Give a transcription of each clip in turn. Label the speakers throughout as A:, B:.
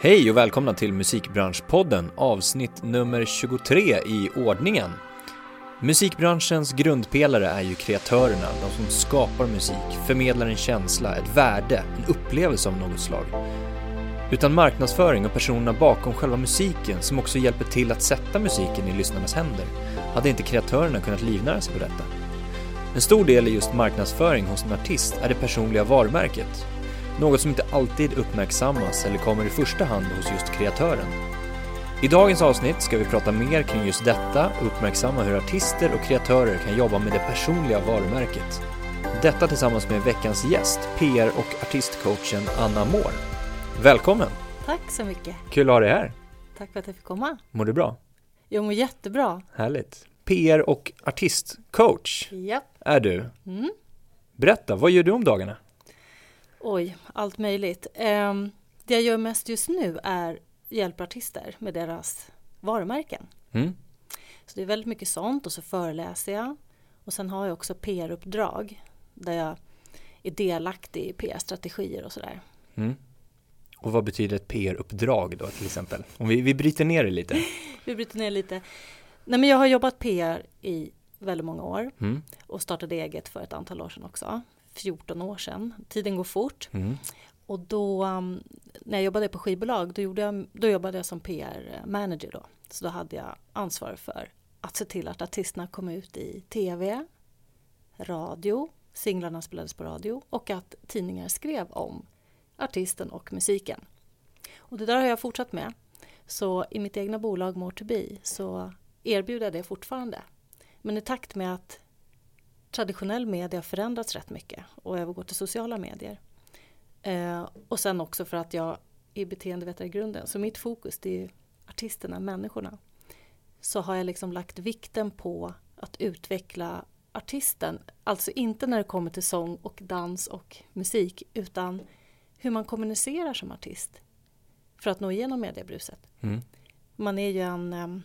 A: Hej och välkomna till Musikbranschpodden avsnitt nummer 23 i ordningen. Musikbranschens grundpelare är ju kreatörerna, de som skapar musik, förmedlar en känsla, ett värde, en upplevelse av något slag. Utan marknadsföring och personerna bakom själva musiken som också hjälper till att sätta musiken i lyssnarnas händer hade inte kreatörerna kunnat livnära sig på detta. En stor del i just marknadsföring hos en artist är det personliga varumärket. Något som inte alltid uppmärksammas eller kommer i första hand hos just kreatören. I dagens avsnitt ska vi prata mer kring just detta och uppmärksamma hur artister och kreatörer kan jobba med det personliga varumärket. Detta tillsammans med veckans gäst, PR och artistcoachen Anna Moore. Välkommen!
B: Tack så mycket.
A: Kul att ha dig här.
B: Tack för att jag fick komma.
A: Mår du bra?
B: Jag mår jättebra.
A: Härligt. PR och artistcoach
B: Japp.
A: är du.
B: Mm.
A: Berätta, vad gör du om dagarna?
B: Oj, allt möjligt. Ehm, det jag gör mest just nu är hjälpa artister med deras varumärken.
A: Mm.
B: Så det är väldigt mycket sånt och så föreläser jag. Och sen har jag också PR-uppdrag där jag är delaktig i PR-strategier och sådär.
A: Mm. Och vad betyder ett PR-uppdrag då till exempel? Om vi, vi bryter ner det lite.
B: Vi bryter ner lite. Nej men jag har jobbat PR i väldigt många år
A: Mm.
B: och startade eget för ett antal år sedan också. 14 år sedan. Tiden går fort.
A: Mm.
B: Och då, um, när jag jobbade på skivbolag, då, gjorde jag, då jobbade jag som PR-manager då. Så då hade jag ansvar för att se till att artisterna kom ut i TV, radio, singlarna spelades på radio och att tidningar skrev om artisten och musiken. Och det där har jag fortsatt med. Så i mitt egna bolag More to Be så erbjuder jag det fortfarande. Men i takt med att traditionell media har förändrats rätt mycket och övergår till sociala medier Eh, och sen också för att jag är beteendevetare i grunden, så mitt fokus det är artisterna, människorna. Så har jag liksom lagt vikten på att utveckla artisten, alltså inte när det kommer till sång och dans och musik, utan hur man kommunicerar som artist för att nå igenom mediebruset.
A: Mm.
B: Man är ju en, em,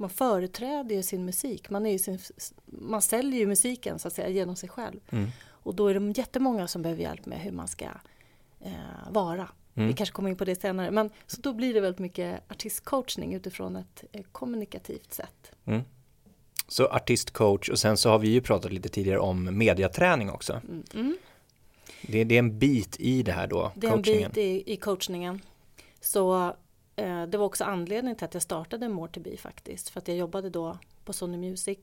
B: man företräder ju sin musik, man, är sin, man säljer ju musiken så att säga genom sig själv.
A: Mm.
B: Och då är det jättemånga som behöver hjälp med hur man ska eh, vara.
A: Mm.
B: Vi kanske kommer in på det senare. Men, så då blir det väldigt mycket artistcoachning utifrån ett eh, kommunikativt sätt.
A: Mm. Så artistcoach och sen så har vi ju pratat lite tidigare om mediaträning också.
B: Mm. Mm.
A: Det, det är en bit i det här då,
B: Det är en bit i, i coachningen. Så det var också anledningen till att jag startade More to Be faktiskt. För att jag jobbade då på Sony Music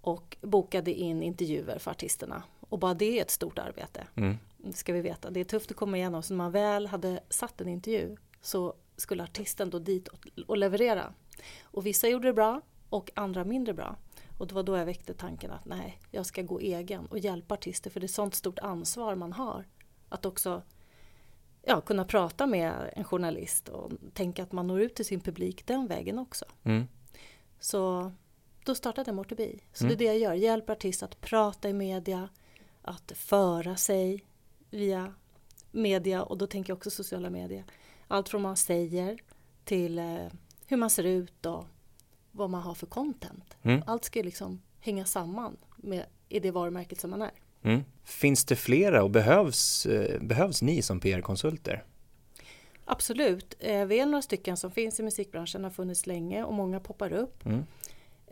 B: och bokade in intervjuer för artisterna. Och bara det är ett stort arbete.
A: Mm.
B: Det ska vi veta. Det är tufft att komma igenom. Så när man väl hade satt en intervju så skulle artisten då dit och, och leverera. Och vissa gjorde det bra och andra mindre bra. Och det var då jag väckte tanken att nej, jag ska gå egen och hjälpa artister för det är sånt stort ansvar man har. Att också ja, kunna prata med en journalist och tänka att man når ut till sin publik den vägen också.
A: Mm.
B: Så då startade More to Be. Så
A: Mm.
B: det är det jag gör, hjälper artister att prata i media, att föra sig via media och då tänker jag också sociala medier. Allt från vad man säger till eh, hur man ser ut och vad man har för content.
A: Mm.
B: Allt ska liksom hänga samman med i det varumärket som man är.
A: Mm. Finns det flera och behövs, eh, behövs ni som PR-konsulter?
B: Absolut, eh, vi är några stycken som finns i musikbranschen, har funnits länge och många poppar upp.
A: Mm.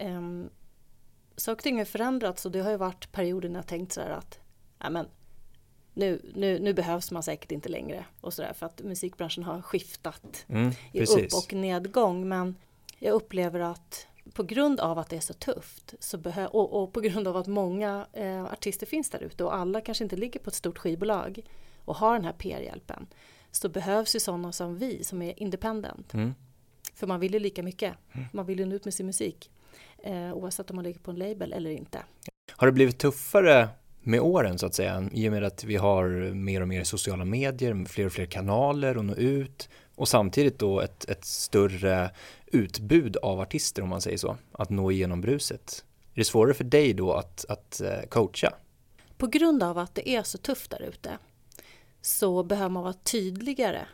B: Um, saker och ting har förändrats och det har ju varit perioder när jag tänkt så här att ja, men, nu, nu, nu behövs man säkert inte längre och så där, för att musikbranschen har skiftat
A: Mm.
B: i upp och nedgång. Men jag upplever att på grund av att det är så tufft så behö- och, och på grund av att många eh, artister finns där ute och alla kanske inte ligger på ett stort skivbolag och har den här PR-hjälpen så behövs ju sådana som vi som är independent.
A: Mm.
B: För man vill ju lika mycket. Man vill ju nå ut med sin musik. Eh, oavsett om man ligger på en label eller inte.
A: Har det blivit tuffare med åren så att säga i och med att vi har mer och mer sociala medier, fler och fler kanaler att nå ut och samtidigt då ett, ett större utbud av artister om man säger så, att nå igenom bruset. Är det svårare för dig då att, att eh, coacha?
B: På grund av att det är så tufft där ute så behöver man vara tydligare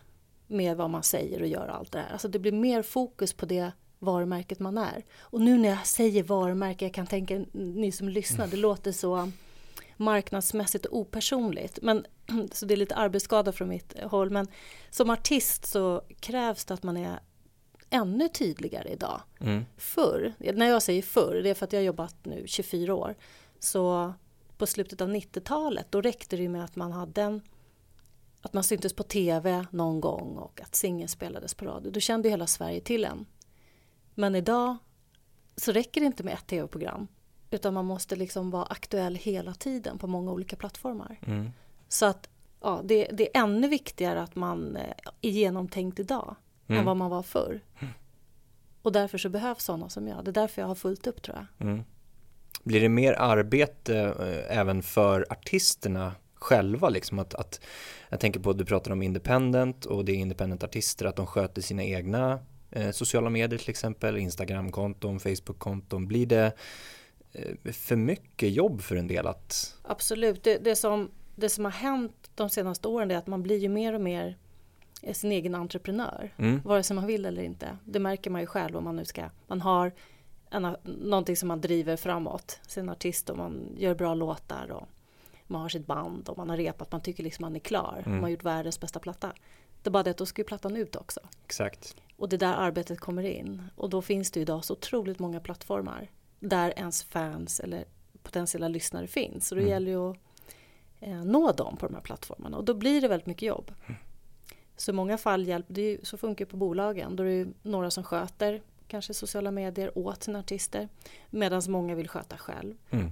B: med vad man säger och gör och allt det här. Alltså det blir mer fokus på det varumärket man är. Och nu när jag säger varumärke, jag kan tänka ni som lyssnar, det låter så marknadsmässigt och opersonligt. Men, så det är lite arbetsskada från mitt håll. Men som artist så krävs det att man är ännu tydligare idag.
A: Mm.
B: Förr, när jag säger förr, det är för att jag har jobbat nu 24 år. Så på slutet av 90-talet, då räckte det ju med att man hade en att man syntes på tv någon gång och att singeln spelades på radio. Då kände hela Sverige till en. Men idag så räcker det inte med ett tv-program utan man måste liksom vara aktuell hela tiden på många olika plattformar.
A: Mm.
B: Så att ja, det, det, är ännu viktigare att man eh, är genomtänkt idag mm. än vad man var förr. Och därför så behövs sådana som jag. Det är därför jag har fullt upp tror jag.
A: Mm. Blir det mer arbete eh, även för artisterna själva liksom att, att jag tänker på att du pratar om independent och det är independent artister att de sköter sina egna eh, sociala medier till exempel Instagramkonton, Facebookkonton blir det eh, för mycket jobb för en del att
B: Absolut, det, det, som, det som har hänt de senaste åren är att man blir ju mer och mer sin egen entreprenör mm. vare sig man vill eller inte det märker man ju själv om man nu ska man har en, någonting som man driver framåt sin artist och man gör bra låtar och man har sitt band och man har repat, man tycker liksom man är klar. Mm. Man har gjort världens bästa platta. Det är bara det att då ska ju plattan ut också.
A: Exakt.
B: Och det är där arbetet kommer in. Och då finns det idag så otroligt många plattformar där ens fans eller potentiella lyssnare finns. Så det mm. gäller ju att eh, nå dem på de här plattformarna och då blir det väldigt mycket jobb. Så i många fall hjälper det, så funkar det på bolagen. Då är det några som sköter kanske sociala medier åt sina artister medan många vill sköta själv. Mm.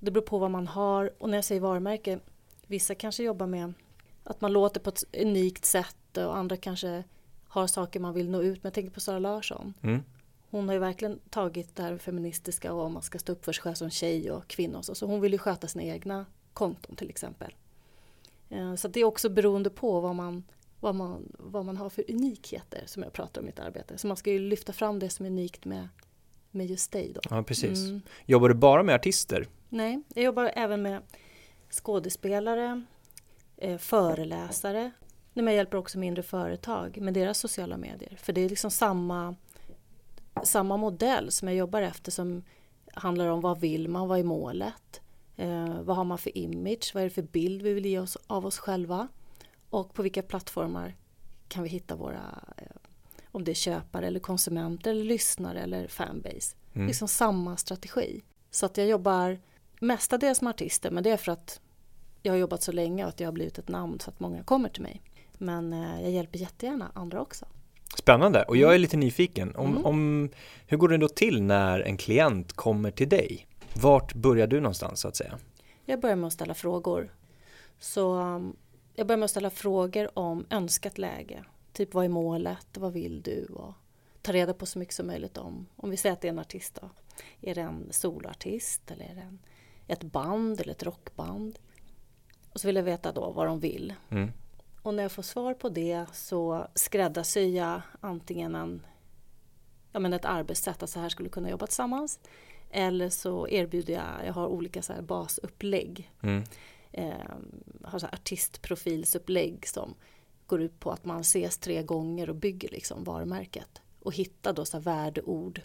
B: Det beror på vad man har och när jag säger varumärke, vissa kanske jobbar med att man låter på ett unikt sätt och andra kanske har saker man vill nå ut med. Jag tänker på Sara Larsson. Mm. Hon har ju verkligen tagit det här feministiska och om man ska stå upp för sig själv som tjej och kvinna och så. Så hon vill ju sköta sina egna konton till exempel. Eh, så det är också beroende på vad man, vad, man, vad man har för unikheter som jag pratar om i mitt arbete. Så man ska ju lyfta fram det som är unikt med, med just dig. Då.
A: Ja, precis. Mm. Jobbar du bara med artister?
B: Nej, jag jobbar även med skådespelare, eh, föreläsare. Men jag hjälper också mindre företag med deras sociala medier. För det är liksom samma, samma modell som jag jobbar efter som handlar om vad vill man, vad är målet? Eh, vad har man för image? Vad är det för bild vi vill ge oss av oss själva? Och på vilka plattformar kan vi hitta våra, eh, om det är köpare eller konsumenter eller lyssnare eller fanbase. Mm. Liksom samma strategi. Så att jag jobbar mestadels med artister men det är för att jag har jobbat så länge och att jag har blivit ett namn så att många kommer till mig. Men eh, jag hjälper jättegärna andra också.
A: Spännande och jag är mm. lite nyfiken. Om, mm. om, hur går det då till när en klient kommer till dig? Vart börjar du någonstans så att säga?
B: Jag börjar med att ställa frågor. Så um, jag börjar med att ställa frågor om önskat läge. Typ vad är målet, vad vill du? Och ta reda på så mycket som möjligt om, om vi säger att det är en artist då. Är det en soloartist eller är det en ett band eller ett rockband. Och så vill jag veta då vad de vill. Mm. Och när jag får svar på det så skräddarsyr jag antingen en, ja men ett arbetssätt, att så här skulle kunna jobba tillsammans. Eller så erbjuder jag, jag har olika så här basupplägg. Mm. Eh, har så här artistprofilsupplägg som går ut på att man ses tre gånger och bygger liksom varumärket. Och hittar då så här värdeord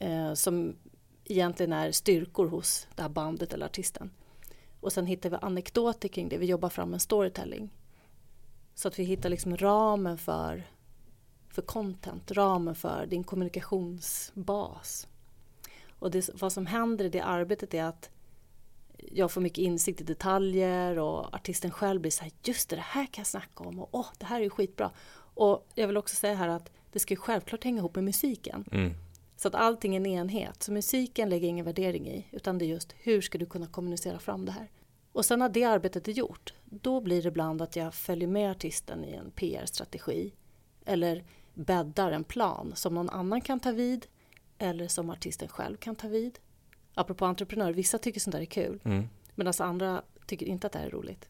B: eh, som egentligen är styrkor hos det här bandet eller artisten. Och sen hittar vi anekdoter kring det, vi jobbar fram en storytelling. Så att vi hittar liksom ramen för, för content, ramen för din kommunikationsbas. Och det, vad som händer i det arbetet är att jag får mycket insikt i detaljer och artisten själv blir så här, just det, det här kan jag snacka om och åh, det här är ju skitbra. Och jag vill också säga här att det ska ju självklart hänga ihop med musiken. Mm. Så att allting är en enhet. Så musiken lägger ingen värdering i utan det är just hur ska du kunna kommunicera fram det här. Och sen när det arbetet är gjort då blir det ibland att jag följer med artisten i en PR-strategi eller bäddar en plan som någon annan kan ta vid eller som artisten själv kan ta vid. Apropå entreprenörer, vissa tycker sånt där är kul mm. medan andra tycker inte att det här är roligt.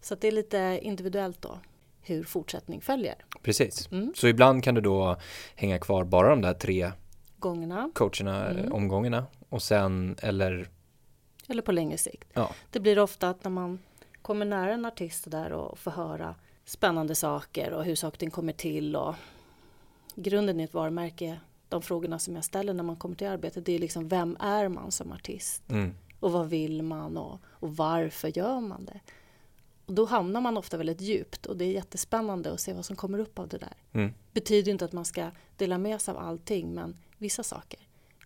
B: Så det är lite individuellt då hur fortsättning följer.
A: Precis, mm. så ibland kan du då hänga kvar bara de där tre
B: gångerna.
A: coacherna, mm. omgångarna och sen eller
B: eller på längre sikt. Ja. Det blir ofta att när man kommer nära en artist där och får höra spännande saker och hur saker och ting kommer till och grunden i ett varumärke, de frågorna som jag ställer när man kommer till arbetet, det är liksom vem är man som artist? Mm. Och vad vill man och, och varför gör man det? Och då hamnar man ofta väldigt djupt och det är jättespännande att se vad som kommer upp av det där.
A: Mm.
B: Betyder inte att man ska dela med sig av allting, men vissa saker.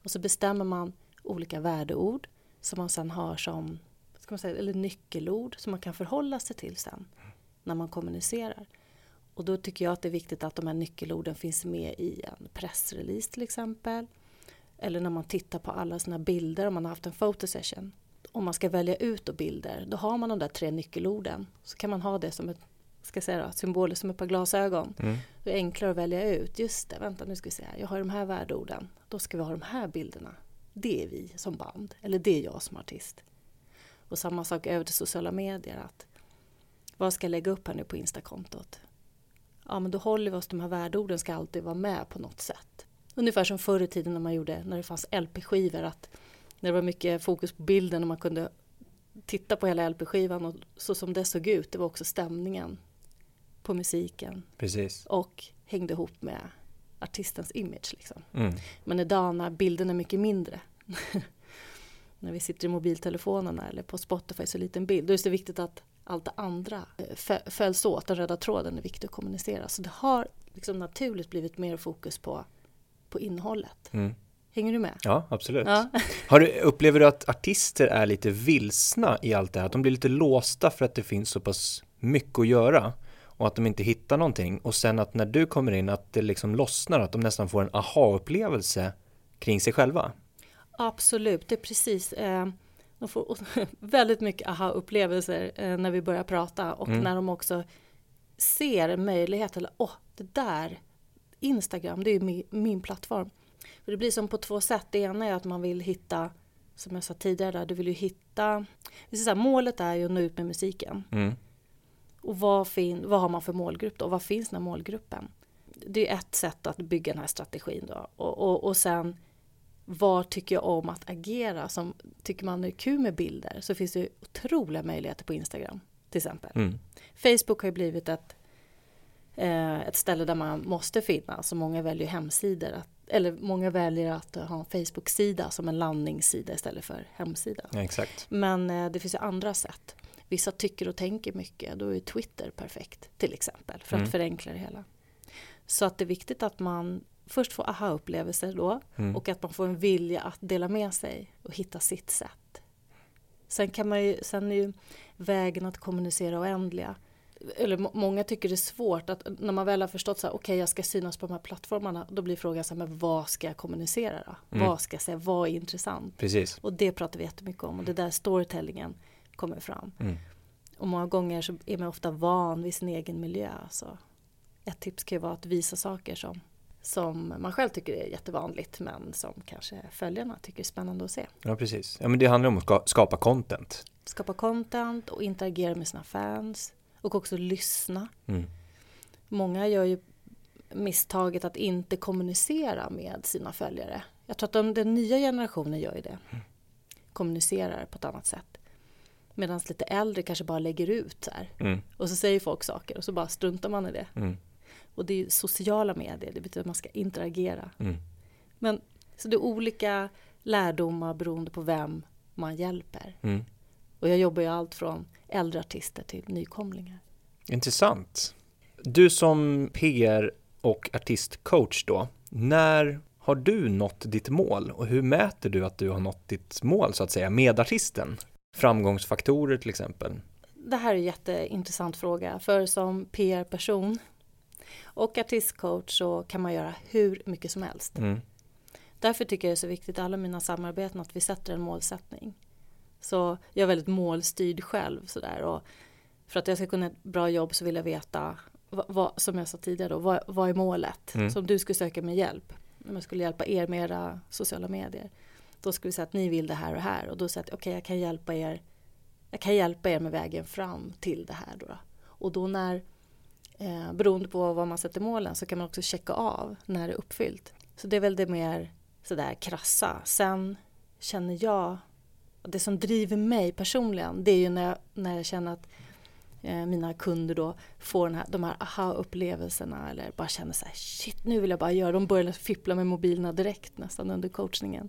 B: Och så bestämmer man olika värdeord som man sen har som ska man säga, eller nyckelord som man kan förhålla sig till sen när man kommunicerar. Och då tycker jag att det är viktigt att de här nyckelorden finns med i en pressrelease till exempel. Eller när man tittar på alla sina bilder om man har haft en fotosession. Om man ska välja ut då bilder, då har man de där tre nyckelorden. Så kan man ha det som ett, ska jag säga då, symboler som ett par glasögon.
A: Mm.
B: Det är enklare att välja ut. Just det, vänta nu ska vi se här. Jag har de här värdeorden. Då ska vi ha de här bilderna. Det är vi som band. Eller det är jag som artist. Och samma sak över till sociala medier. Att vad ska jag lägga upp här nu på Instakontot? Ja, men då håller vi oss, de här värdeorden ska alltid vara med på något sätt. Ungefär som förr i tiden när man gjorde, när det fanns LP-skivor, att när det var mycket fokus på bilden och man kunde titta på hela LP-skivan och så som det såg ut, det var också stämningen på musiken
A: Precis.
B: och hängde ihop med artistens image. Liksom.
A: Mm.
B: Men idag när bilden är mycket mindre, när vi sitter i mobiltelefonerna eller på Spotify så liten bild, då är det viktigt att allt det andra eh, fö- följs åt. Den röda tråden är viktig att kommunicera. Så det har liksom naturligt blivit mer fokus på, på innehållet.
A: Mm.
B: Hänger du med?
A: Ja, absolut.
B: Ja.
A: Har du, upplever du att artister är lite vilsna i allt det här? Att de blir lite låsta för att det finns så pass mycket att göra och att de inte hittar någonting och sen att när du kommer in att det liksom lossnar, att de nästan får en aha-upplevelse kring sig själva?
B: Absolut, det är precis. Eh, de får väldigt mycket aha-upplevelser eh, när vi börjar prata och
A: Mm.
B: när de också ser en möjlighet. Eller åh, det där, Instagram, det är min, min plattform. För det blir som på två sätt. Det ena är att man vill hitta, som jag sa tidigare, där, du vill ju hitta... Så här, målet är ju att nå ut med musiken.
A: Mm.
B: Och vad, fin, vad har man för målgrupp då? Vad finns den här målgruppen? Det är ett sätt att bygga den här strategin då. Och, och, och sen vad tycker jag om att agera? Som tycker man är kul med bilder så finns det otroliga möjligheter på Instagram till exempel.
A: Mm.
B: Facebook har ju blivit ett, eh, ett ställe där man måste finnas så många väljer hemsidor. Att, eller många väljer att ha en Facebook-sida som en landningssida istället för hemsida.
A: Ja, exakt.
B: Men eh, det finns ju andra sätt. Vissa tycker och tänker mycket. Då är Twitter perfekt till exempel för att
A: Mm.
B: förenkla det hela. Så att det är viktigt att man först får aha-upplevelser då
A: Mm.
B: och att man får en vilja att dela med sig och hitta sitt sätt. Sen kan man ju, sen är ju vägen att kommunicera oändliga. Eller må- många tycker det är svårt att när man väl har förstått så här, okej jag ska synas på de här plattformarna, då blir frågan så här, men vad ska jag kommunicera då?
A: Mm.
B: Vad ska jag säga? Vad är intressant?
A: Precis.
B: Och det pratar vi jättemycket om och det är där storytellingen kommer fram.
A: Mm.
B: Och många gånger så är man ofta van vid sin egen miljö. Så ett tips kan ju vara att visa saker som, som man själv tycker är jättevanligt men som kanske följarna tycker är spännande att se.
A: Ja, precis. Ja, men det handlar om att ska- skapa content.
B: Skapa content och interagera med sina fans och också lyssna.
A: Mm.
B: Många gör ju misstaget att inte kommunicera med sina följare. Jag tror att de, den nya generationen gör ju det. Kommunicerar på ett annat sätt. Medan lite äldre kanske bara lägger ut så här.
A: Mm.
B: Och så säger folk saker och så bara struntar man i det. Och det är ju sociala medier, det betyder att man ska interagera.
A: Mm.
B: Men, så det är olika lärdomar beroende på vem man hjälper.
A: Mm.
B: Och jag jobbar ju allt från äldre artister till nykomlingar.
A: Intressant. Du som PR och artistcoach då, när har du nått ditt mål och hur mäter du att du har nått ditt mål så att säga med artisten? Framgångsfaktorer till exempel.
B: Det här är en jätteintressant fråga. För som PR-person och artistcoach så kan man göra hur mycket som helst.
A: Mm.
B: Därför tycker jag det är så viktigt i alla mina samarbeten att vi sätter en målsättning. Så jag är väldigt målstyrd själv sådär. Och för att jag ska kunna ett bra jobb så vill jag veta, vad, vad, som jag sa tidigare då, vad, vad är målet?
A: Mm.
B: Så om du skulle söka mig hjälp, om jag skulle hjälpa er med era sociala medier. Då skulle vi säga att ni vill det här och här och då säger jag att okej jag kan hjälpa er jag kan hjälpa er med vägen fram till det här då. då. Och då när, eh, beroende på vad man sätter målen så kan man också checka av när det är uppfyllt. Så det är väl det mer sådär krassa. Sen känner jag, det som driver mig personligen det är ju när jag, när jag känner att eh, mina kunder då får den här, de här aha-upplevelserna eller bara känner så här shit nu vill jag bara göra, de börjar fippla med mobilerna direkt nästan under coachningen.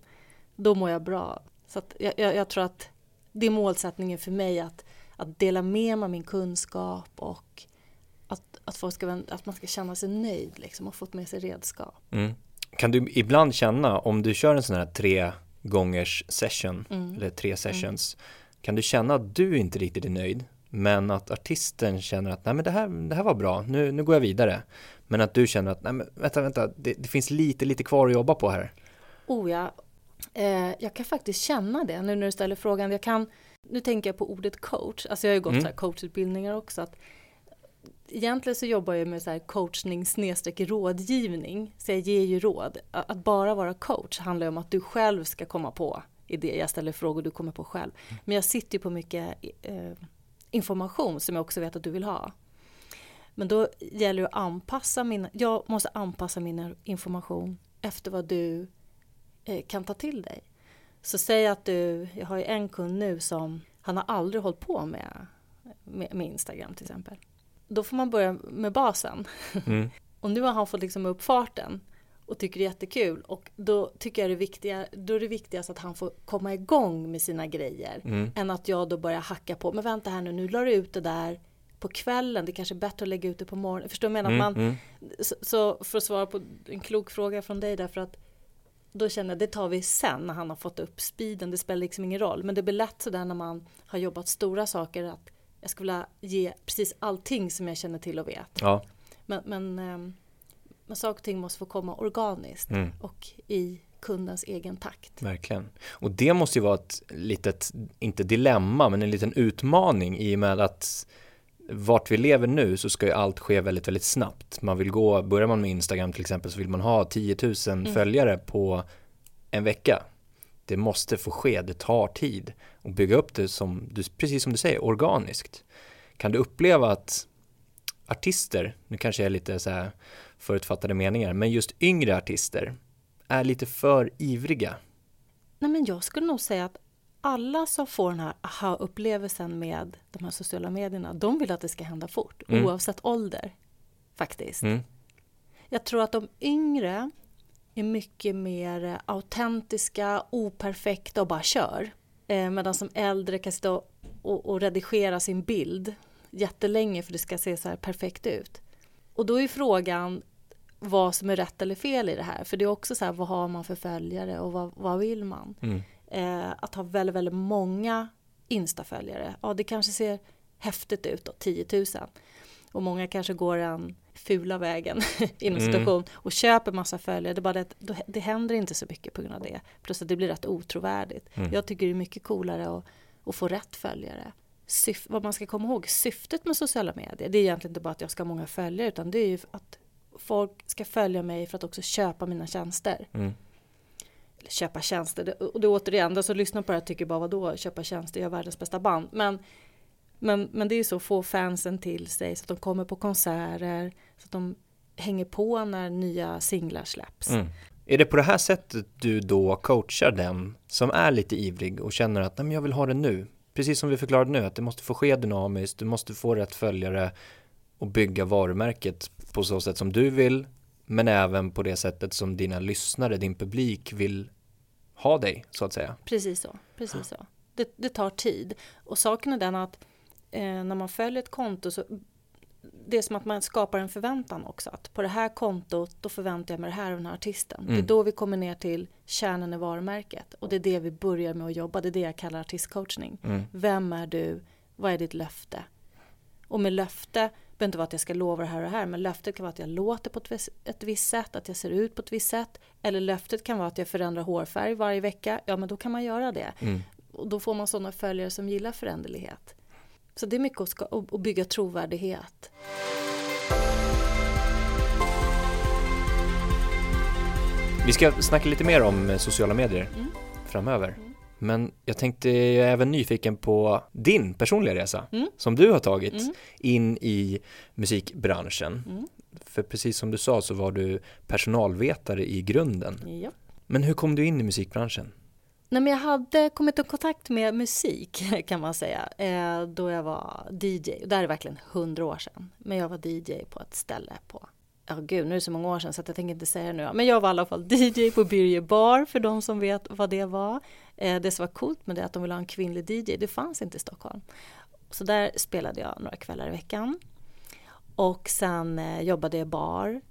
B: Då mår jag bra. Så att jag, jag, jag tror att det är målsättningen för mig att, att dela med mig av min kunskap och att, folk ska, att man ska känna sig nöjd liksom, och fått med sig redskap.
A: Mm. Kan du ibland känna om du kör en sån här tre gångers session mm. eller tre sessions mm. kan du känna att du inte riktigt är nöjd men att artisten känner att nej men det här, det här var bra, nu, nu går jag vidare. Men att du känner att nej men vänta, vänta, det, det finns lite, lite kvar att jobba på här.
B: Oh ja, eh, jag kan faktiskt känna det nu när du ställer frågan. Jag kan, nu tänker jag på ordet coach, alltså jag har ju gått mm. så här coachutbildningar också. Att egentligen så jobbar jag med så här coachning snedstreck rådgivning, så jag ger ju råd. Att bara vara coach handlar om att du själv ska komma på idéer. Jag ställer frågor du kommer på själv. Mm. Men jag sitter ju på mycket eh, information som jag också vet att du vill ha. Men då gäller det att anpassa min, jag måste anpassa min information efter vad du eh, kan ta till dig. Så säg att du, jag har ju en kund nu som, han har aldrig hållit på med, med, med Instagram till exempel. Då får man börja med basen. Mm. och nu har han fått liksom upp farten och tycker det är jättekul. Och då tycker jag det viktiga, då är det viktigast att han får komma igång med sina grejer. Mm. Än att jag då börjar hacka på, men vänta här nu, nu la du ut det där på kvällen, det kanske är bättre att lägga ut det på morgonen. Förstår du vad jag menar? Mm, man, mm. Så, så, för att svara på en klok fråga från dig därför att då känner jag det tar vi sen när han har fått upp speeden. Det spelar liksom ingen roll. Men det blir lätt sådär när man har jobbat stora saker att jag skulle vilja ge precis allting som jag känner till och vet. Ja. Men, men ehm, men saker och ting måste få komma organiskt mm. och i kundens egen takt.
A: Verkligen. Och det måste ju vara ett litet, inte dilemma, men en liten utmaning i och med att vart vi lever nu så ska ju allt ske väldigt, väldigt snabbt. Man vill gå, börjar man med Instagram till exempel så vill man ha 10 000 mm. följare på en vecka. Det måste få ske, det tar tid och bygga upp det som, precis som du säger, organiskt. Kan du uppleva att artister, nu kanske jag är lite så här förutfattade meningar, men just yngre artister är lite för ivriga.
B: Nej, men jag skulle nog säga att alla som får den här aha-upplevelsen med de här sociala medierna, de vill att det ska hända fort, mm. oavsett ålder. Faktiskt. Mm. Jag tror att de yngre är mycket mer autentiska, operfekta och bara kör. Eh, medan som äldre kan sitta och, och, och redigera sin bild jättelänge för det ska se så här perfekt ut. Och då är frågan vad som är rätt eller fel i det här. För det är också så här, vad har man för följare och vad, vad vill man? Mm. Eh, att ha väldigt, väldigt många Insta-följare, ja det kanske ser häftigt ut då, 10 000. Och många kanske går den fula vägen inom mm. situation och köper massa följare. Det, är bara det, det händer inte så mycket på grund av det. Plus att det blir rätt otrovärdigt. Mm. Jag tycker det är mycket coolare att, att få rätt följare syf- vad man ska komma ihåg, syftet med sociala medier, det är egentligen inte bara att jag ska ha många följare, utan det är ju att folk ska följa mig för att också köpa mina tjänster. Mm. Eller köpa tjänster, och det är återigen, de som lyssnar på det här tycker bara vadå, köpa tjänster, jag har världens bästa band. Men, men, men det är ju så, få fansen till sig så att de kommer på konserter, så att de hänger på när nya singlar släpps. Mm.
A: Är det på det här sättet du då coachar den som är lite ivrig och känner att Nej, men jag vill ha det nu? precis som vi förklarade nu, att det måste få ske dynamiskt, du måste få rätt följare och bygga varumärket på så sätt som du vill, men även på det sättet som dina lyssnare, din publik vill ha dig, så att säga.
B: Precis så, precis så. Det, det tar tid. Och saken är den att eh, när man följer ett konto så det är som att man skapar en förväntan också. Att på det här kontot, då förväntar jag mig det här av den här artisten. Mm. Det är mm. då vi kommer ner till kärnan i varumärket. Och det är det vi börjar med att jobba. Det är det jag kallar artistcoachning. Mm. Vem är du? Vad är ditt löfte? Och med löfte behöver inte vara att jag ska lova det här och det här. Men löftet kan vara att jag låter på ett, ett visst sätt, att jag ser ut på ett visst sätt. Eller löftet kan vara att jag förändrar hårfärg varje vecka. Ja, men då kan man göra det. Mm. Och då får man sådana följare som gillar föränderlighet. Så det är mycket att, ska, att bygga trovärdighet.
A: Vi ska snacka lite mer om sociala medier mm. framöver. Mm. Men jag tänkte, jag är även nyfiken på din personliga resa mm. som du har tagit mm. in i musikbranschen. Mm. För precis som du sa så var du personalvetare i grunden.
B: Ja.
A: Men hur kom du in i musikbranschen?
B: Nej, men jag hade kommit i kontakt med musik kan man säga eh, då jag var DJ. Det här är verkligen hundra år sedan. Men jag var DJ på ett ställe på ja gud nu är det så många år sedan så att jag tänker inte säga det nu. Men jag var i alla fall DJ på Birger Bar för de som vet vad det var. Eh, det som var coolt med det är att de ville ha en kvinnlig DJ, det fanns inte i Stockholm. Så där spelade jag några kvällar i veckan. Och sen eh, jobbade jag bar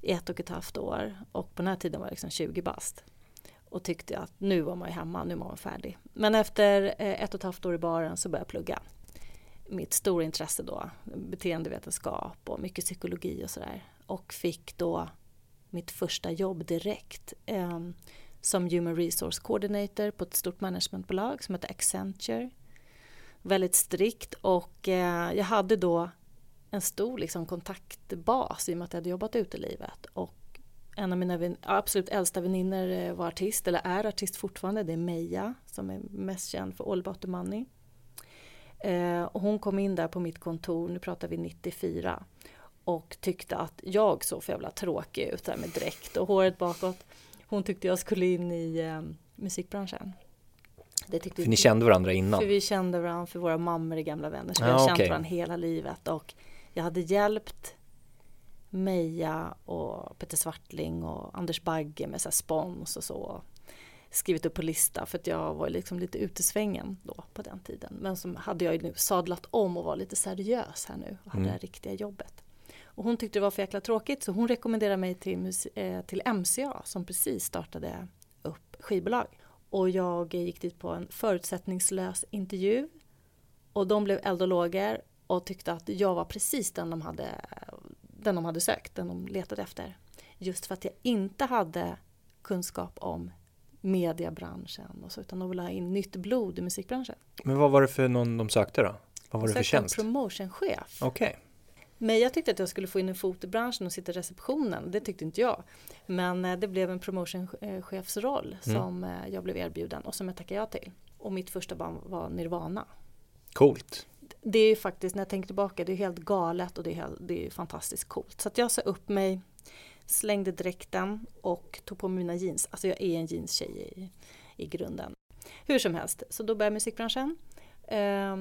B: i ett och ett halvt år och på den här tiden var jag liksom 20 bast. Och tyckte att nu var man ju hemma, nu var man färdig. Men efter eh, ett och ett halvt år i baren så började jag plugga. Mitt stora intresse då, beteendevetenskap och mycket psykologi och sådär. Och fick då mitt första jobb direkt eh, som Human Resource Coordinator på ett stort managementbolag som heter Accenture. Väldigt strikt och eh, jag hade då en stor liksom, kontaktbas i och med att jag hade jobbat ute i livet. Och en av mina absolut äldsta väninnor eh, var artist, eller är artist fortfarande. Det är Meja som är mest känd för All About The Money. Eh, och hon kom in där på mitt kontor, nu pratar vi 94 och tyckte att jag såg för jävla tråkig ut där med dräkt och håret bakåt. Hon tyckte jag skulle in i eh, musikbranschen.
A: för ni kände varandra innan?
B: För vi kände varandra, för våra mammor är gamla vänner. Så ah, vi har okay. känt varandra hela livet. Och jag hade hjälpt Meja och Peter Svartling och Anders Bagge med så spons och så. Skrivit upp på lista för att jag var liksom lite ute i svängen då på den tiden. Men så hade jag nu sadlat om och var lite seriös här nu och hade mm. det riktiga jobbet. Och hon tyckte det var för jäkla tråkigt så hon rekommenderade mig till, eh, till MCA som precis startade upp skivbolag. Och jag gick dit på en förutsättningslös intervju och de blev eld och lågor och tyckte att jag var precis den de hade, den de hade sökt, den de letade efter. Just för att jag inte hade kunskap om mediebranschen och så, utan de ville ha in nytt blod i musikbranschen.
A: Men vad var det för någon de sökte då? Vad var de det för tjänst?
B: en promotionchef.
A: Okej. Okay.
B: Men jag tyckte att jag skulle få in en fot i branschen och sitta i receptionen. Det tyckte inte jag. Men eh, det blev en promotionchefsroll mm. som eh, jag blev erbjuden och som jag tackade ja till. Och mitt första band var Nirvana.
A: Coolt
B: det är ju faktiskt, när jag tänker tillbaka, det är helt galet och det är, helt, det är fantastiskt coolt. Så att jag sa upp mig, slängde dräkten och tog på mig mina jeans. Alltså jag är en jeanstjej i, i grunden. Hur som helst, så då började musikbranschen. Eh,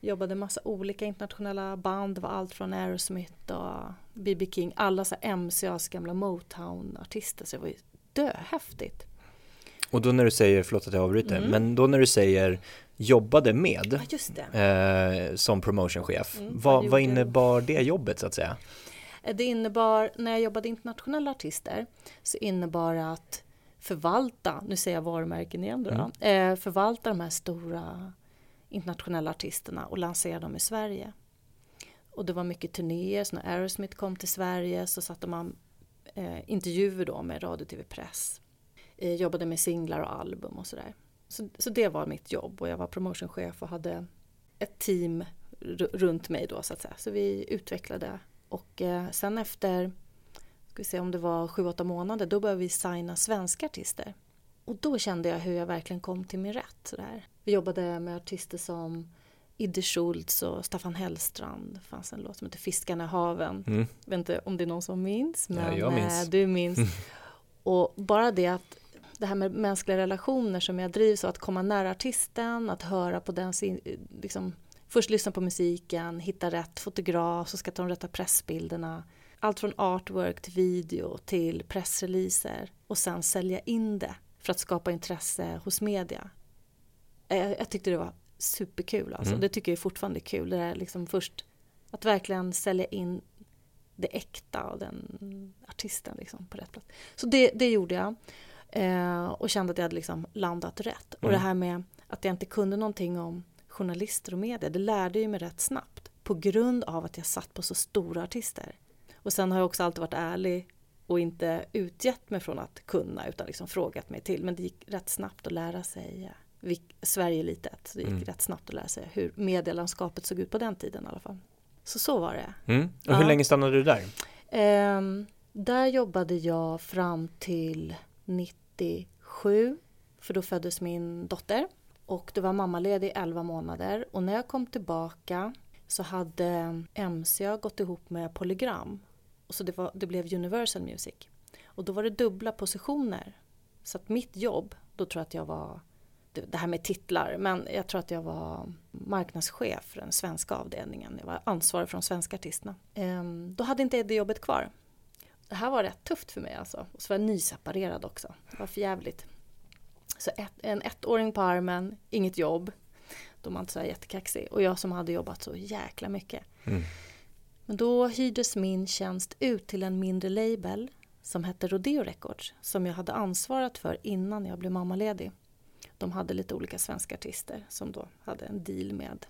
B: jobbade massa olika internationella band. Det var allt från Aerosmith och B.B. King. Alla så MCAs gamla Motown-artister. Så det var ju döhäftigt.
A: Och då när du säger, förlåt att jag avbryter, mm. men då när du säger jobbade med
B: ja,
A: eh, som promotionchef. Mm, vad, vad innebar det jobbet så att säga?
B: Eh, det innebar, när jag jobbade internationella artister, så innebar det att förvalta, nu säger jag varumärken igen då, mm. eh, förvalta de här stora internationella artisterna och lansera dem i Sverige. Och det var mycket turnéer, så när Aerosmith kom till Sverige så satte man eh, intervjuer då med radio, tv, press. Eh, jobbade med singlar och album och sådär. Så, så det var mitt jobb och jag var promotionchef och hade ett team runt mig då så att säga. Så vi utvecklade och eh, sen efter, ska vi se om det var sju, åtta månader, då började vi signa svenska artister. Och då kände jag hur jag verkligen kom till min rätt. Sådär. Vi jobbade med artister som Idde Schultz och Staffan Hellstrand. Det fanns en låt som heter Fiskarna i haven. Mm. Jag vet inte om det är någon som minns, men ja, minns. Eh, du minns. och bara det att det här med mänskliga relationer som jag drivs av, att komma nära artisten, att höra på den, liksom, först lyssna på musiken, hitta rätt fotograf, så ska ta de rätta pressbilderna. Allt från artwork till video till pressreleaser och sen sälja in det för att skapa intresse hos media. Jag, jag tyckte det var superkul alltså. Mm. Det tycker jag fortfarande är kul. Det är liksom först att verkligen sälja in det äkta och den artisten liksom på rätt plats. Så det, det gjorde jag. Eh, och kände att jag hade liksom landat rätt. Mm. Och det här med att jag inte kunde någonting om journalister och media, det lärde jag mig rätt snabbt. På grund av att jag satt på så stora artister. Och sen har jag också alltid varit ärlig och inte utgett mig från att kunna utan liksom frågat mig till. Men det gick rätt snabbt att lära sig. Vi, Sverige är litet, så det gick mm. rätt snabbt att lära sig hur medielandskapet såg ut på den tiden i alla fall. Så så var det.
A: Mm. Och hur ja. länge stannade du där?
B: Eh, där jobbade jag fram till 97 för då föddes min dotter. Och då var mammaledig i 11 månader. Och när jag kom tillbaka så hade MCA gått ihop med Polygram. Och så det, var, det blev Universal Music. Och då var det dubbla positioner. Så att mitt jobb, då tror jag att jag var det här med titlar, men jag tror att jag var marknadschef för den svenska avdelningen. Jag var ansvarig för de svenska artisterna. Ehm, då hade inte det jobbet kvar det här var rätt tufft för mig alltså. Och så var jag nyseparerad också. Det var för jävligt. Så ett, en ettåring på armen, inget jobb. Då man inte så jättekaxig. Och jag som hade jobbat så jäkla mycket.
A: Mm.
B: Men då hyrdes min tjänst ut till en mindre label som hette Rodeo Records som jag hade ansvarat för innan jag blev mammaledig. De hade lite olika svenska artister som då hade en deal med,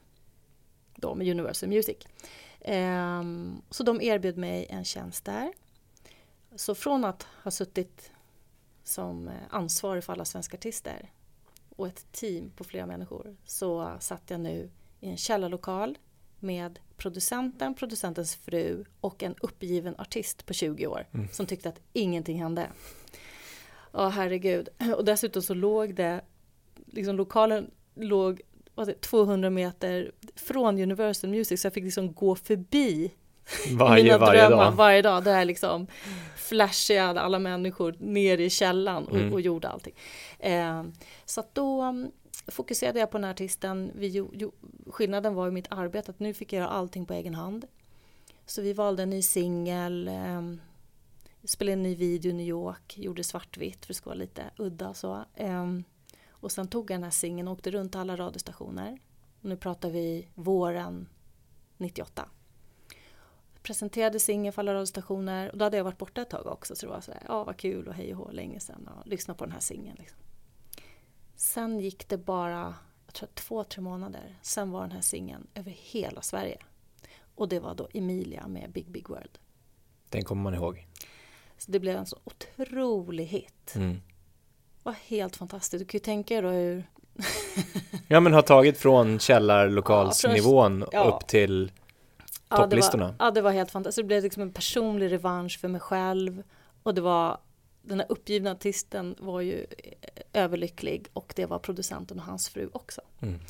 B: då, med Universal Music. Ehm, så de erbjöd mig en tjänst där. Så från att ha suttit som ansvarig för alla svenska artister och ett team på flera människor så satt jag nu i en källarlokal med producenten, producentens fru och en uppgiven artist på 20 år mm. som tyckte att ingenting hände. Ja, herregud. Och dessutom så låg det, liksom lokalen låg det, 200 meter från Universal Music så jag fick liksom gå förbi
A: varje, mina varje drömmar dag.
B: varje dag. Där jag liksom flashade alla människor ner i källan och, mm. och gjorde allting. Eh, så att då um, fokuserade jag på den här artisten. Vi, jo, skillnaden var i mitt arbete att nu fick jag göra allting på egen hand. Så vi valde en ny singel, eh, spelade en ny video i New York, gjorde svartvitt för det skulle vara lite udda så. Eh, och sen tog jag den här singeln och åkte runt alla radiostationer. Och nu pratar vi våren 98 presenterade singeln för alla radiostationer och då hade jag varit borta ett tag också så det var så här, ja vad kul och hej och hå, länge sedan och lyssna på den här singeln. Liksom. Sen gick det bara, jag tror två, tre månader, sen var den här singeln över hela Sverige. Och det var då Emilia med Big Big World.
A: Den kommer man ihåg.
B: Så det blev en så otrolig hit. Mm. Var helt fantastiskt. Du kan ju tänka dig då hur...
A: ja men har tagit från källarlokalsnivån ja, ja. upp till topplistorna.
B: Ja det, var, ja, det var helt fantastiskt. Det blev liksom en personlig revansch för mig själv. Och det var, den här uppgivna artisten var ju eh, överlycklig och det var producenten och hans fru också. Mm.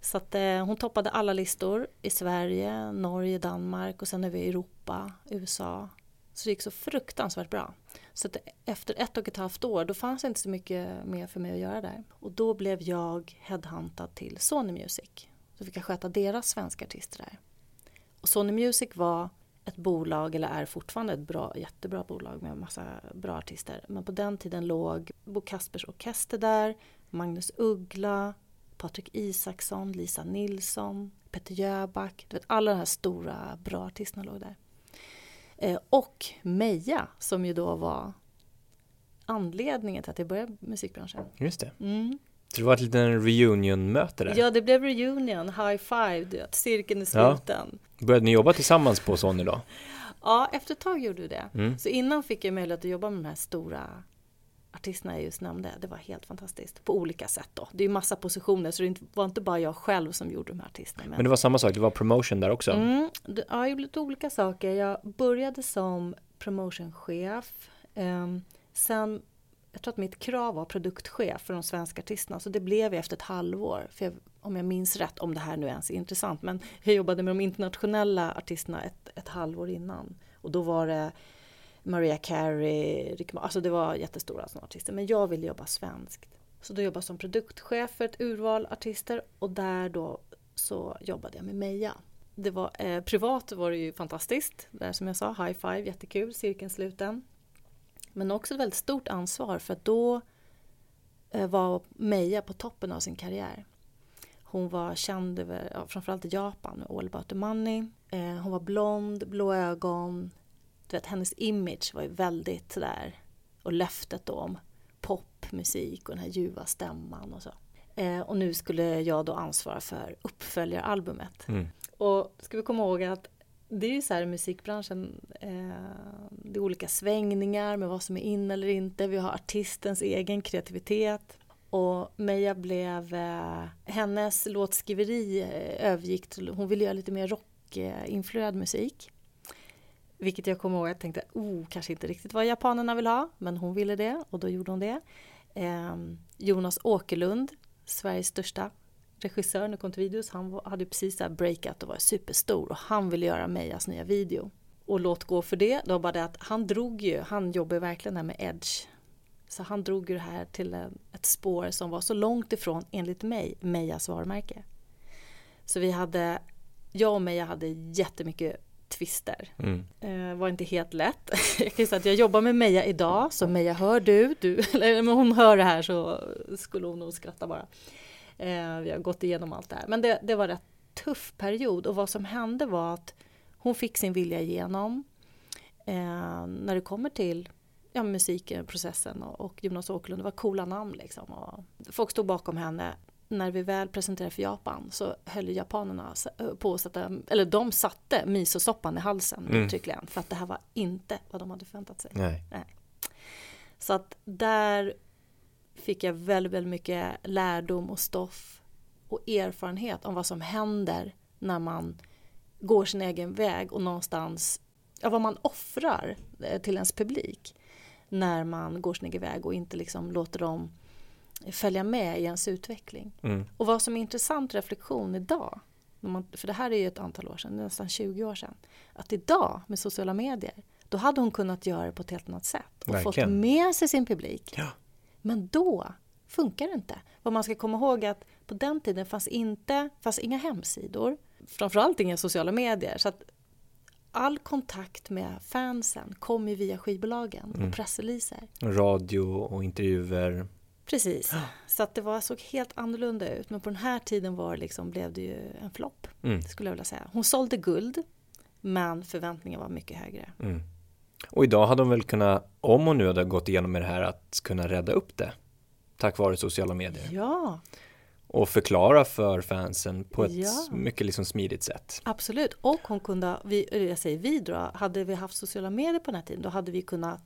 B: Så att eh, hon toppade alla listor i Sverige, Norge, Danmark och sen i Europa, USA. Så det gick så fruktansvärt bra. Så att efter ett och ett halvt år då fanns det inte så mycket mer för mig att göra där. Och då blev jag headhuntad till Sony Music. Så fick jag sköta deras svenska artister där. Och Sony Music var ett bolag, eller är fortfarande ett bra, jättebra bolag med massa bra artister. Men på den tiden låg Bo Kaspers Orkester där, Magnus Uggla, Patrik Isaksson, Lisa Nilsson, Peter Jöback. Du vet, alla de här stora, bra artisterna låg där. Eh, och Meja, som ju då var anledningen till att jag började musikbranschen.
A: Just det. Mm. Så det var ett litet reunion-möte där?
B: Ja, det blev reunion, high five, du cirkeln är sluten.
A: Ja. Började ni jobba tillsammans på Sony då?
B: Ja, efter ett tag gjorde vi det. Mm. Så innan fick jag möjlighet att jobba med de här stora artisterna jag just nämnde. Det var helt fantastiskt. På olika sätt då. Det är ju massa positioner så det var inte bara jag själv som gjorde de här artisterna.
A: Men, men det var samma sak, det var promotion där också?
B: Mm, ja, jag gjorde lite olika saker. Jag började som promotionchef. Um, sen jag tror att mitt krav var produktchef för de svenska artisterna, så det blev jag efter ett halvår. För jag, om jag minns rätt, om det här nu ens är intressant, men jag jobbade med de internationella artisterna ett, ett halvår innan. Och då var det Maria Carey, Rick, alltså det var jättestora såna artister. Men jag ville jobba svenskt. Så då jobbade jag som produktchef för ett urval artister och där då så jobbade jag med Meja. Det var, eh, privat var det ju fantastiskt, där som jag sa, high five, jättekul, cirkeln sluten. Men också ett väldigt stort ansvar för då eh, var Meja på toppen av sin karriär. Hon var känd över, ja, framförallt i Japan, All about the money. Eh, hon var blond, blå ögon. Du vet, hennes image var ju väldigt sådär, och löftet då om popmusik och den här ljuva stämman och så. Eh, och nu skulle jag då ansvara för uppföljaralbumet. Mm. Och ska vi komma ihåg att det är ju så här i musikbranschen, eh, det är olika svängningar med vad som är in eller inte. Vi har artistens egen kreativitet. Och Meja blev, eh, hennes låtskriveri eh, övergick till, hon ville göra lite mer rockinfluerad musik. Vilket jag kommer ihåg, jag tänkte, oh, kanske inte riktigt vad japanerna vill ha, men hon ville det och då gjorde hon det. Eh, Jonas Åkerlund, Sveriges största regissör när kom till videos, han hade precis där breakat och var superstor och han ville göra Mejas nya video. Och låt gå för det, det var bara det att han drog ju, han jobbar verkligen här med edge. Så han drog ju det här till ett spår som var så långt ifrån, enligt mig, Mejas varumärke. Så vi hade, jag och Meja hade jättemycket tvister.
A: Mm.
B: Eh, var inte helt lätt. jag kan säga att jag jobbar med Meja idag, så Meja hör du, du eller om hon hör det här så skulle hon nog skratta bara. Eh, vi har gått igenom allt det här. Men det, det var en rätt tuff period och vad som hände var att hon fick sin vilja igenom. Eh, när det kommer till ja, musikprocessen och, och Jonas Åkerlund, det var coola namn liksom. Och folk stod bakom henne. När vi väl presenterade för Japan så höll japanerna på att sätta, eller de satte misosoppan i halsen mm. uttryckligen. För att det här var inte vad de hade förväntat sig.
A: Nej.
B: Nej. Så att där fick jag väldigt, väldigt mycket lärdom och stoff och erfarenhet om vad som händer när man går sin egen väg och någonstans, ja, vad man offrar eh, till ens publik när man går sin egen väg och inte liksom låter dem följa med i ens utveckling.
A: Mm.
B: Och vad som är intressant reflektion idag, för det här är ju ett antal år sedan, nästan 20 år sedan, att idag med sociala medier, då hade hon kunnat göra det på ett helt annat sätt och
A: Verkligen.
B: fått med sig sin publik.
A: Ja.
B: Men då funkar det inte. Vad man ska komma ihåg är att på den tiden fanns, inte, fanns inga hemsidor, framförallt inga sociala medier. Så att all kontakt med fansen kom ju via skivbolagen
A: Mm.
B: och pressreleaser.
A: Radio och intervjuer.
B: Precis, så att det var, såg helt annorlunda ut. Men på den här tiden var liksom, blev det ju en flopp,
A: Mm.
B: skulle jag vilja säga. Hon sålde guld, men förväntningarna var mycket högre.
A: Mm. Och idag hade hon väl kunnat, om hon nu hade gått igenom med det här, att kunna rädda upp det. Tack vare sociala medier.
B: Ja,
A: Och förklara för fansen på ett
B: Ja.
A: mycket liksom smidigt sätt.
B: absolut. Och hon kunde, vi, jag säger vi då, hade vi haft sociala medier på den här tiden, då hade vi kunnat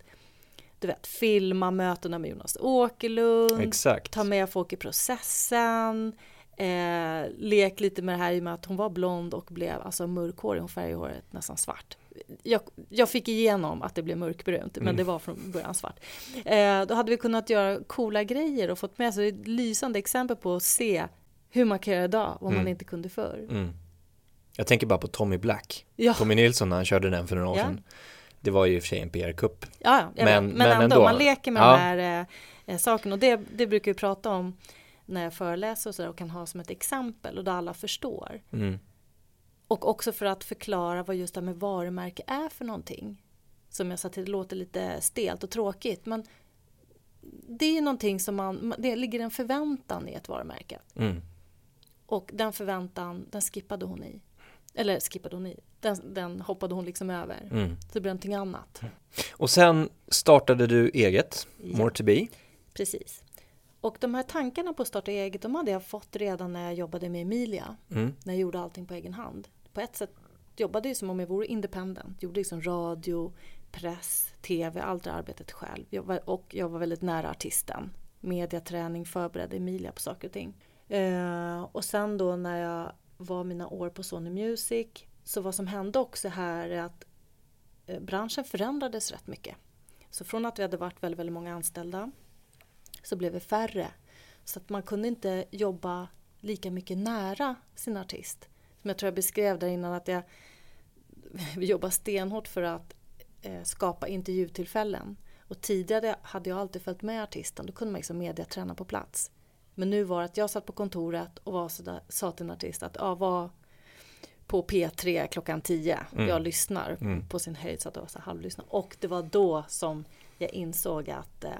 B: du vet, filma mötena med Jonas Åkerlund,
A: Exakt.
B: ta med folk i processen, eh, lek lite med det här i och med att hon var blond och blev alltså mörkhårig, hon färgade håret nästan svart. Jag, jag fick igenom att det blev mörkbrunt, men
A: Mm.
B: det var från början svart. Eh, då hade vi kunnat göra coola grejer och fått med sig ett lysande exempel på att se hur man kan göra idag, vad man
A: Mm.
B: inte kunde förr.
A: Mm. Jag tänker bara på Tommy Black.
B: Ja,
A: Tommy Nilsson när han körde den för några år
B: Ja.
A: sedan. Det var ju i och för sig en PR-kupp.
B: ja,
A: Men-
B: men,
A: men
B: ändå,
A: ändå.
B: man leker med
A: Ja.
B: de här eh, eh, sakerna. Och det, det brukar vi prata om när jag föreläser och, så där, och kan ha som ett exempel och där alla förstår.
A: Mm.
B: Och också för att förklara vad just det här med varumärke är för någonting. Som jag sa till, det låter lite stelt och tråkigt men det är någonting som man, det ligger en förväntan i ett varumärke.
A: Mm.
B: Och den förväntan, den skippade hon i. Eller skippade hon i, den, den hoppade hon liksom över.
A: Mm.
B: Så det blev någonting annat.
A: Och sen startade du eget,
B: Ja.
A: More to be.
B: Precis. Och de här tankarna på att starta eget, de hade jag fått redan när jag jobbade med Emilia.
A: Mm.
B: När jag gjorde allting på egen hand. På ett sätt jobbade jag som om jag vore independent. Gjorde liksom radio, press, tv, allt det arbetet själv. Jag var, och jag var väldigt nära artisten. Mediaträning, förberedde Emilia på saker och ting. Eh, och sen då när jag var mina år på Sony Music. Så vad som hände också här är att eh, branschen förändrades rätt mycket. Så från att vi hade varit väldigt, väldigt många anställda så blev vi färre. Så att man kunde inte jobba lika mycket nära sin artist. Som jag tror jag beskrev där innan att jag vi jobbar stenhårt för att eh, skapa intervjutillfällen. Och tidigare hade jag alltid följt med artisten, då kunde man liksom mediaträna på plats. Men nu var det att jag satt på kontoret och var så där, sa till en artist att ja, var på P3 klockan 10.
A: Mm.
B: Jag lyssnar
A: Mm.
B: på sin höjd så att jag var så halvlyssnar. Och det var då som jag insåg att eh,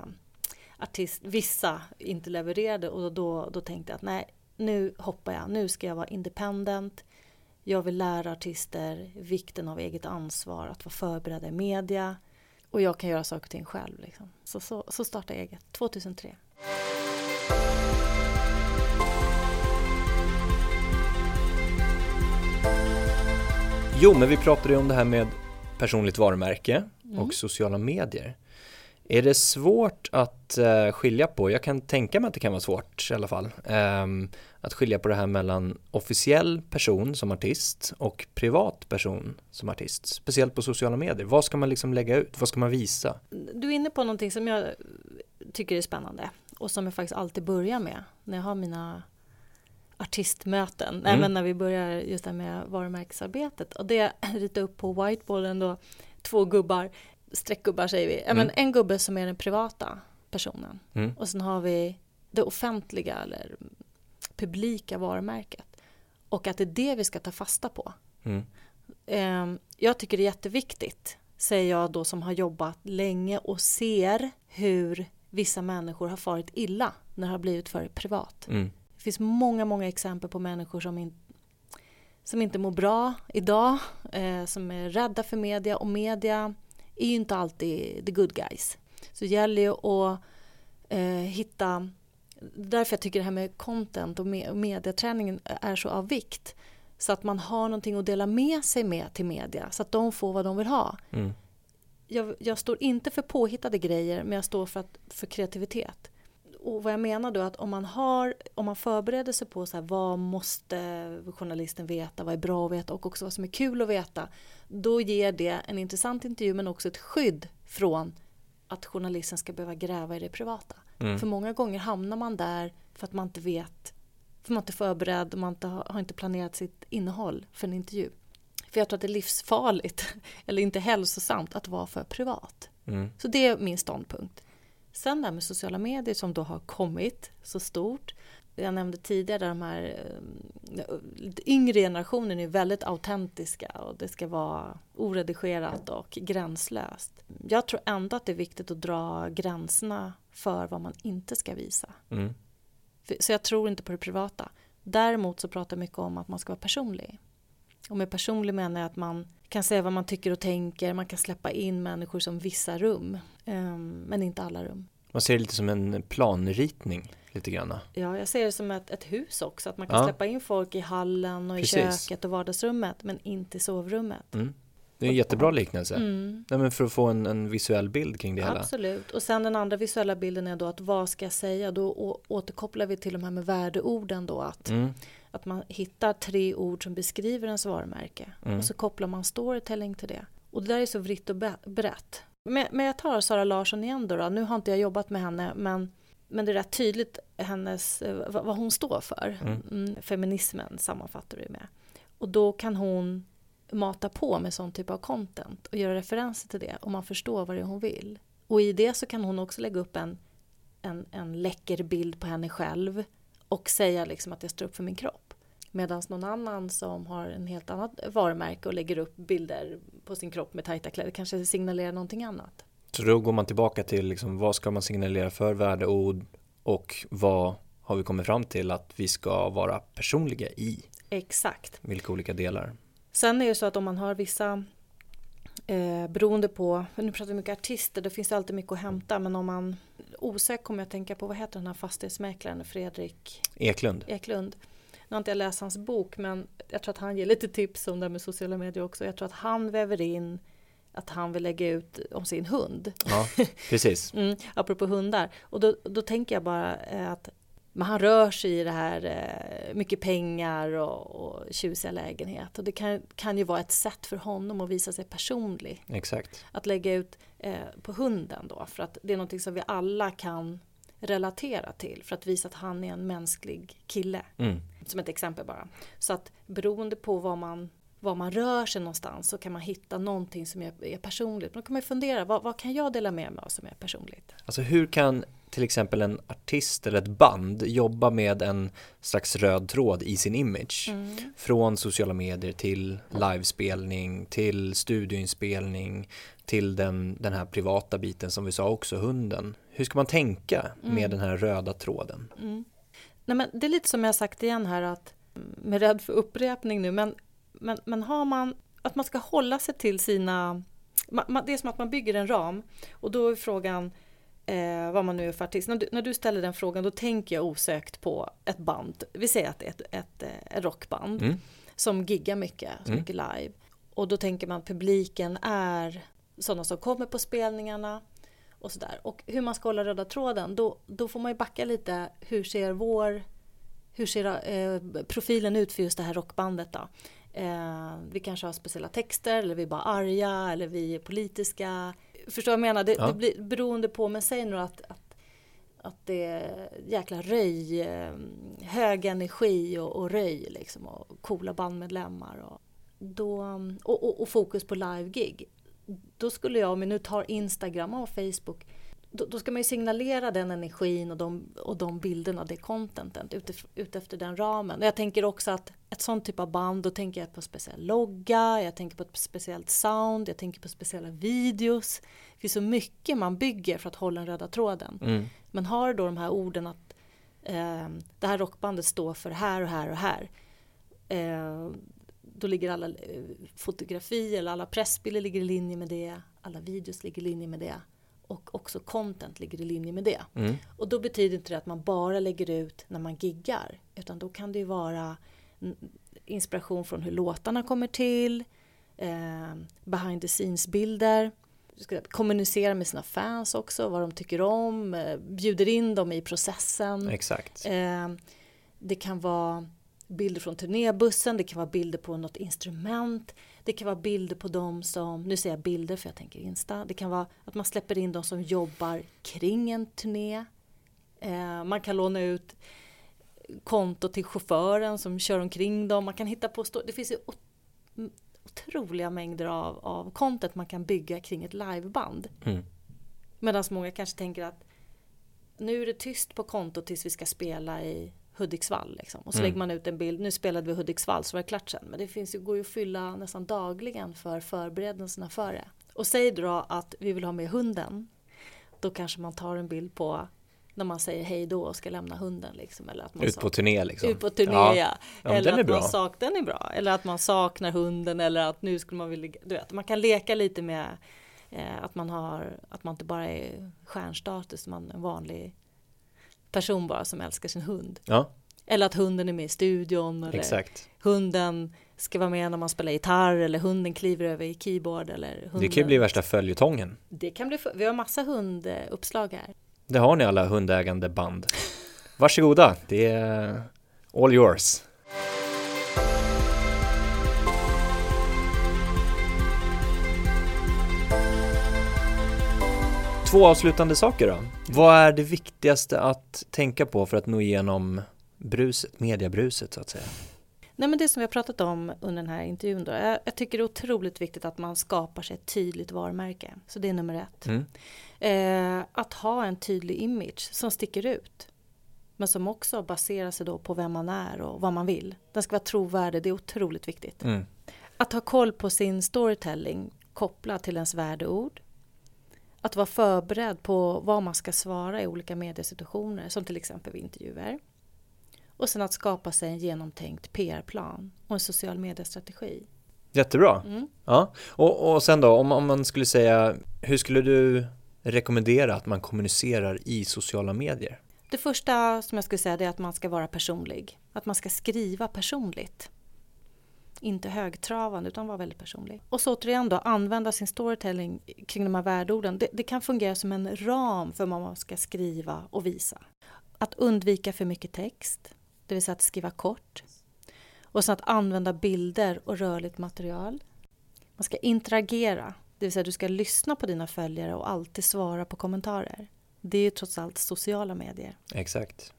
B: artist, vissa inte levererade och då, då tänkte jag att nej, nu hoppar jag. Nu ska jag vara independent. Jag vill lära artister vikten av eget ansvar, att vara förberedda i media. Och jag kan göra saker och ting själv. Liksom. Så, så, så startade jag eget, 2003.
A: Jo, men vi pratade ju om det här med personligt varumärke
B: Mm.
A: och sociala medier. Är det svårt att eh, skilja på, jag kan tänka mig att det kan vara svårt i alla fall, ehm, att skilja på det här mellan officiell person som artist och privat person som artist, speciellt på sociala medier. Vad ska man liksom lägga ut? Vad ska man visa?
B: Du är inne på någonting som jag tycker är spännande och som jag faktiskt alltid börjar med när jag har mina artistmöten.
A: Mm.
B: men när vi börjar just det här med varumärkesarbetet. Och det ritar upp på whiteboarden då två gubbar, streckgubbar säger vi. Ja, men
A: Mm.
B: en gubbe som är den privata personen
A: Mm.
B: och sen har vi det offentliga eller publika varumärket. Och att det är det vi ska ta fasta på.
A: Mm.
B: Eh, jag tycker det är jätteviktigt, säger jag då som har jobbat länge och ser hur vissa människor har farit illa när det har blivit för privat.
A: Mm.
B: Det finns många, många exempel på människor som, in, som inte mår bra idag, eh, som är rädda för media och media är ju inte alltid the good guys. Så det gäller ju att eh, hitta därför jag tycker det här med content och mediaträningen är så av vikt. Så att man har någonting att dela med sig med till media så att de får vad de vill ha.
A: Mm.
B: Jag, jag, står inte för påhittade grejer men jag står för, att, för kreativitet. Och vad jag menar då är att om man, har, om man förbereder sig på så här, vad måste journalisten veta, vad är bra att veta och också vad som är kul att veta. Då ger det en intressant intervju men också ett skydd från att journalisten ska behöva gräva i det privata. Mm. För många gånger hamnar man där för att man inte vet, för man inte är förberedd och man inte har, har inte planerat sitt innehåll för en intervju. För jag tror att det är livsfarligt, eller inte hälsosamt, att vara för privat.
A: Mm.
B: Så det är min ståndpunkt. Sen det här med sociala medier som då har kommit så stort. Jag nämnde tidigare de här eh, lite yngre generationen är väldigt autentiska och det ska vara oredigerat och gränslöst. Jag tror ändå att det är viktigt att dra gränserna för vad man inte ska visa.
A: Mm.
B: Så jag tror inte på det privata. Däremot så pratar jag mycket om att man ska vara personlig. Och med personlig menar jag att man kan säga vad man tycker och tänker, man kan släppa in människor som vissa rum, um, men inte alla rum.
A: Man ser det lite som en planritning lite grann.
B: Ja, jag ser det som ett, ett hus också, att man kan
A: Ja.
B: släppa in folk i hallen och i
A: Precis.
B: köket och vardagsrummet, men inte i sovrummet.
A: Mm. Det är en jättebra liknelse.
B: Mm.
A: Nej, men för att få en, en visuell bild kring det hela.
B: Absolut. Och sen den andra visuella bilden är då att vad ska jag säga? Då återkopplar vi till de här med värdeorden då att,
A: Mm.
B: att man hittar tre ord som beskriver ens varumärke
A: Mm.
B: och så kopplar man storytelling till det. Och det där är så vritt och brett. Men, men jag tar Sara Larsson igen då, då. Nu har inte jag jobbat med henne men, men det är rätt tydligt hennes, eh, vad, vad hon står för.
A: Mm.
B: Mm, feminismen sammanfattar vi med. Och då kan hon mata på med sån typ av content och göra referenser till det och man förstår vad det är hon vill. Och i det så kan hon också lägga upp en, en, en läcker bild på henne själv och säga liksom att jag står upp för min kropp. Medan någon annan som har en helt annat varumärke och lägger upp bilder på sin kropp med tajta kläder kanske signalerar någonting annat.
A: Så då går man tillbaka till liksom, vad ska man signalera för värdeord och vad har vi kommit fram till att vi ska vara personliga i?
B: Exakt.
A: Vilka olika delar?
B: Sen är det så att om man har vissa eh, beroende på, nu pratar vi mycket artister, då finns det alltid mycket att hämta men om man osökt kommer jag att tänka på, vad heter den här fastighetsmäklaren Fredrik
A: Eklund?
B: Eklund. Nu har inte jag läst hans bok men jag tror att han ger lite tips om det här med sociala medier också. Jag tror att han väver in att han vill lägga ut om sin hund.
A: Ja, precis.
B: Mm, apropå hundar. Och då, då tänker jag bara eh, att men han rör sig i det här, eh, mycket pengar och, och tjusiga lägenhet. Och det kan, kan ju vara ett sätt för honom att visa sig personlig.
A: Exakt.
B: Att lägga ut eh, på hunden då, för att det är någonting som vi alla kan relatera till. För att visa att han är en mänsklig kille.
A: Mm.
B: Som ett exempel bara. Så att beroende på var man, var man rör sig någonstans så kan man hitta någonting som är, personligt. Då kan man fundera, vad, vad kan jag dela med mig av som är personligt?
A: Alltså hur kan till exempel en artist eller ett band jobba med en slags röd tråd i sin image?
B: Mm.
A: Från sociala medier till livespelning, till studioinspelning, till den, den här privata biten som vi sa också, hunden. Hur ska man tänka med
B: Mm.
A: den här röda tråden?
B: Mm. Nej, men det är lite som jag sagt igen här att med rädd för upprepning nu men, men, men har man att man ska hålla sig till sina det är som att man bygger en ram och då är frågan eh, vad man nu är för artist. När du, när du ställer den frågan då tänker jag osökt på ett band. Vi säger att det är ett, ett, eh, ett rockband
A: Mm.
B: som giggar mycket, så
A: Mm.
B: mycket live. Och då tänker man publiken är sådana som kommer på spelningarna och sådär. Och hur man ska hålla röda tråden, då, då får man ju backa lite. Hur ser vår, hur ser eh, profilen ut för just det här rockbandet då? Eh, vi kanske har speciella texter eller vi är bara arga eller vi är politiska. Förstår vad jag menar? Det,
A: Ja.
B: det blir beroende på, men säg nu att, att, att det är jäkla röj, eh, hög energi och, och röj liksom och coola bandmedlemmar och, då, och, och, och fokus på live-gig. Då skulle jag, om vi nu tar Instagram och Facebook, då, då, ska man ju signalera den energin och de, och de bilderna, det contentet ut, ut efter den ramen. Och jag tänker också att ett sånt typ av band, då tänker jag på speciell logga, jag tänker på ett speciellt sound, jag tänker på speciella videos. Det finns så mycket man bygger för att hålla den röda tråden. Mm. Men har då de här orden att eh, det här rockbandet står för här och här och här. Eh, då ligger alla eh, fotografier eller alla pressbilder ligger i linje med det. Alla videos ligger i linje med det och också content ligger i linje med det. Mm. Och då betyder inte det att man bara lägger ut när man giggar, utan då kan det ju vara inspiration från hur låtarna kommer till, eh, behind the scenes-bilder, kommunicera med sina fans också, vad de tycker om, eh, bjuder in dem i processen.
A: Exakt.
B: Eh, det kan vara bilder från turnébussen, det kan vara bilder på något instrument, det kan vara bilder på dem som, nu säger jag bilder för jag tänker Insta, det kan vara att man släpper in de som jobbar kring en turné. Eh, man kan låna ut konto till chauffören som kör omkring dem, man kan hitta på, det finns ju otroliga mängder av, av content man kan bygga kring ett liveband. Mm. Medan många kanske tänker att nu är det tyst på kontot tills vi ska spela i Hudiksvall. Liksom. Och så mm. lägger man ut en bild, nu spelade vi Hudiksvall så var det klart sen. Men det finns ju, går ju att fylla nästan dagligen för förberedelserna för det. Och säg då att vi vill ha med hunden. Då kanske man tar en bild på när man säger hej då och ska lämna hunden. Liksom, eller att man
A: ut på turné liksom.
B: Ut på turné ja. ja. Eller att man sak, den är bra. Eller att man saknar hunden eller att nu skulle man vilja, du vet, man kan leka lite med eh, att man har, att man inte bara är stjärnstatus, man är en vanlig person bara som älskar sin hund.
A: Ja.
B: Eller att hunden är med i studion. Eller
A: Exakt.
B: Hunden ska vara med när man spelar gitarr eller hunden kliver över i keyboard. Eller hunden.
A: Det kan ju bli värsta följetongen.
B: Det kan bli, vi har massa hunduppslag här.
A: Det har ni alla hundägande band. Varsågoda, det är all yours. Två avslutande saker då. Vad är det viktigaste att tänka på för att nå igenom bruset, mediebruset så att säga?
B: Nej, men det som vi har pratat om under den här intervjun då, jag, jag, tycker det är otroligt viktigt att man skapar sig ett tydligt varumärke. Så det är nummer ett. Mm. Eh, att ha en tydlig image som sticker ut. Men som också baserar sig då på vem man är och vad man vill. Den ska vara trovärdig, det är otroligt viktigt. Mm. Att ha koll på sin storytelling kopplat till ens värdeord att vara förberedd på vad man ska svara i olika mediesituationer, som till exempel vid intervjuer. Och sen att skapa sig en genomtänkt PR-plan och en social mediestrategi.
A: Jättebra. Mm. Ja. Och, och sen då, om, om man skulle säga, hur skulle du rekommendera att man kommunicerar i sociala medier?
B: Det första som jag skulle säga är att man ska vara personlig. Att man ska skriva personligt inte högtravande utan vara väldigt personlig. Och så återigen då använda sin storytelling kring de här värdeorden. Det, det kan fungera som en ram för vad man ska skriva och visa. Att undvika för mycket text, det vill säga att skriva kort. Och sen att använda bilder och rörligt material. Man ska interagera, det vill säga du ska lyssna på dina följare och alltid svara på kommentarer. Det är ju trots allt sociala medier.
A: Exakt.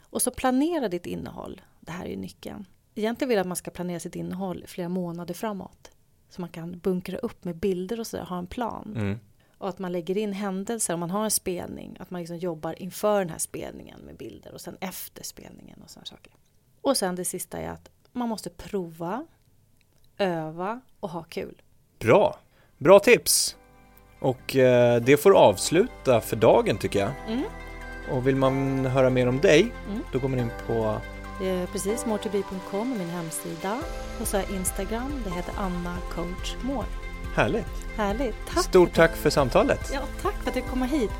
B: Och så planera ditt innehåll. Det här är ju nyckeln egentligen vill jag att man ska planera sitt innehåll flera månader framåt. Så man kan bunkra upp med bilder och sådär, ha en plan. Mm. Och att man lägger in händelser, om man har en spelning, att man liksom jobbar inför den här spelningen med bilder och sen efter spelningen och sådana saker. Och sen det sista är att man måste prova, öva och ha kul.
A: Bra! Bra tips! Och eh, det får avsluta för dagen tycker jag. Mm. Och vill man höra mer om dig, mm. då går man in på
B: precis, moretobe.com är min hemsida. Och så har Instagram, det heter Anna Coach More.
A: Härligt!
B: Härligt!
A: Tack Stort tack för samtalet!
B: Ja, tack för att du kom hit!